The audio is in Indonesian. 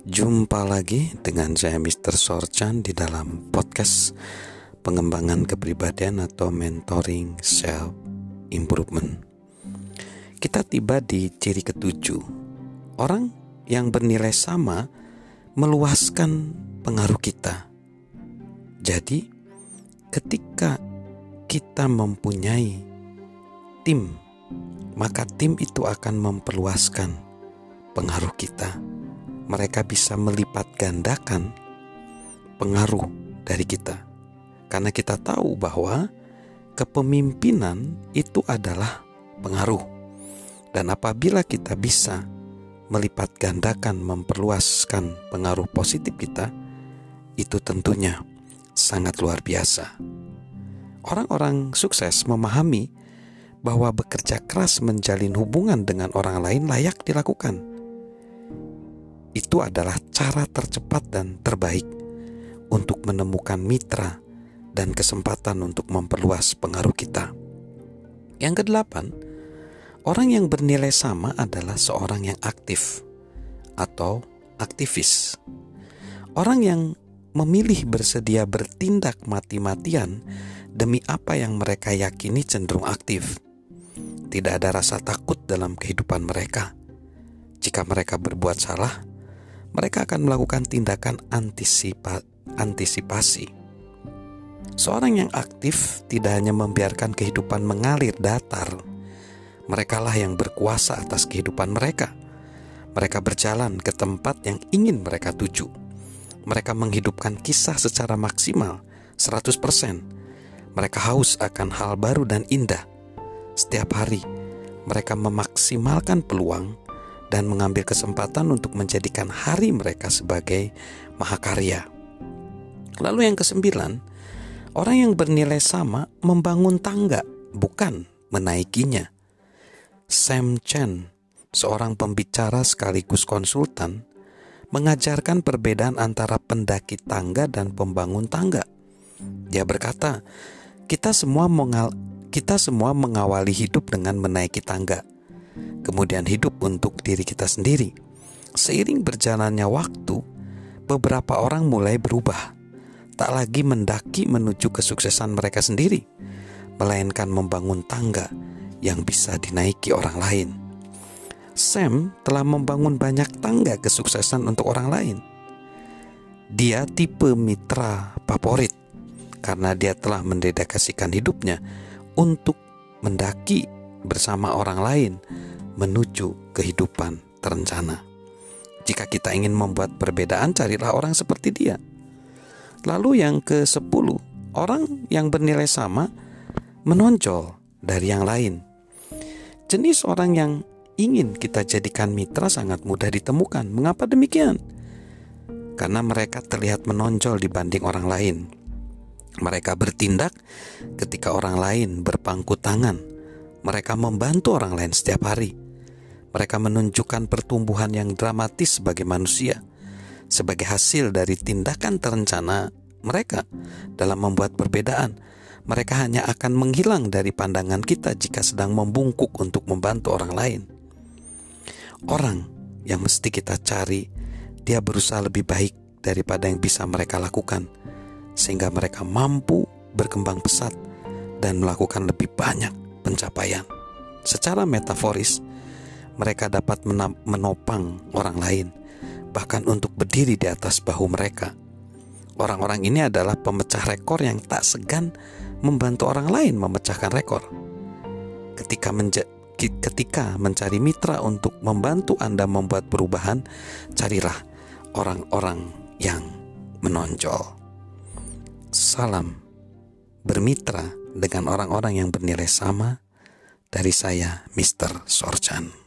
Jumpa lagi dengan saya Mr. Sorchan di dalam podcast pengembangan kepribadian atau mentoring self improvement. Kita tiba di ciri ketujuh. Orang yang bernilai sama meluaskan pengaruh kita. Jadi, ketika kita mempunyai tim, maka tim itu akan memperluaskan pengaruh kita mereka bisa melipat gandakan pengaruh dari kita. Karena kita tahu bahwa kepemimpinan itu adalah pengaruh. Dan apabila kita bisa melipat gandakan memperluaskan pengaruh positif kita, itu tentunya sangat luar biasa. Orang-orang sukses memahami bahwa bekerja keras menjalin hubungan dengan orang lain layak dilakukan itu adalah cara tercepat dan terbaik untuk menemukan mitra dan kesempatan untuk memperluas pengaruh kita. Yang kedelapan, orang yang bernilai sama adalah seorang yang aktif atau aktivis. Orang yang memilih bersedia bertindak mati-matian demi apa yang mereka yakini cenderung aktif. Tidak ada rasa takut dalam kehidupan mereka. Jika mereka berbuat salah, mereka akan melakukan tindakan antisipa, antisipasi. Seorang yang aktif tidak hanya membiarkan kehidupan mengalir datar, merekalah yang berkuasa atas kehidupan mereka. Mereka berjalan ke tempat yang ingin mereka tuju. Mereka menghidupkan kisah secara maksimal, 100%. Mereka haus akan hal baru dan indah. Setiap hari, mereka memaksimalkan peluang dan mengambil kesempatan untuk menjadikan hari mereka sebagai mahakarya. Lalu yang kesembilan, orang yang bernilai sama membangun tangga, bukan menaikinya. Sam Chen, seorang pembicara sekaligus konsultan, mengajarkan perbedaan antara pendaki tangga dan pembangun tangga. Dia berkata, "Kita semua mengal kita semua mengawali hidup dengan menaiki tangga." Kemudian hidup untuk diri kita sendiri. Seiring berjalannya waktu, beberapa orang mulai berubah, tak lagi mendaki menuju kesuksesan mereka sendiri, melainkan membangun tangga yang bisa dinaiki orang lain. Sam telah membangun banyak tangga kesuksesan untuk orang lain. Dia tipe mitra favorit karena dia telah mendedikasikan hidupnya untuk mendaki bersama orang lain menuju kehidupan terencana. Jika kita ingin membuat perbedaan, carilah orang seperti dia. Lalu yang ke-10, orang yang bernilai sama menonjol dari yang lain. Jenis orang yang ingin kita jadikan mitra sangat mudah ditemukan. Mengapa demikian? Karena mereka terlihat menonjol dibanding orang lain. Mereka bertindak ketika orang lain berpangku tangan mereka membantu orang lain setiap hari. Mereka menunjukkan pertumbuhan yang dramatis sebagai manusia, sebagai hasil dari tindakan terencana mereka dalam membuat perbedaan. Mereka hanya akan menghilang dari pandangan kita jika sedang membungkuk untuk membantu orang lain. Orang yang mesti kita cari, dia berusaha lebih baik daripada yang bisa mereka lakukan, sehingga mereka mampu berkembang pesat dan melakukan lebih banyak pencapaian. Secara metaforis, mereka dapat menopang orang lain, bahkan untuk berdiri di atas bahu mereka. Orang-orang ini adalah pemecah rekor yang tak segan membantu orang lain memecahkan rekor. Ketika menja ketika mencari mitra untuk membantu Anda membuat perubahan, carilah orang-orang yang menonjol. Salam bermitra dengan orang-orang yang bernilai sama dari saya, Mr. Sorchan.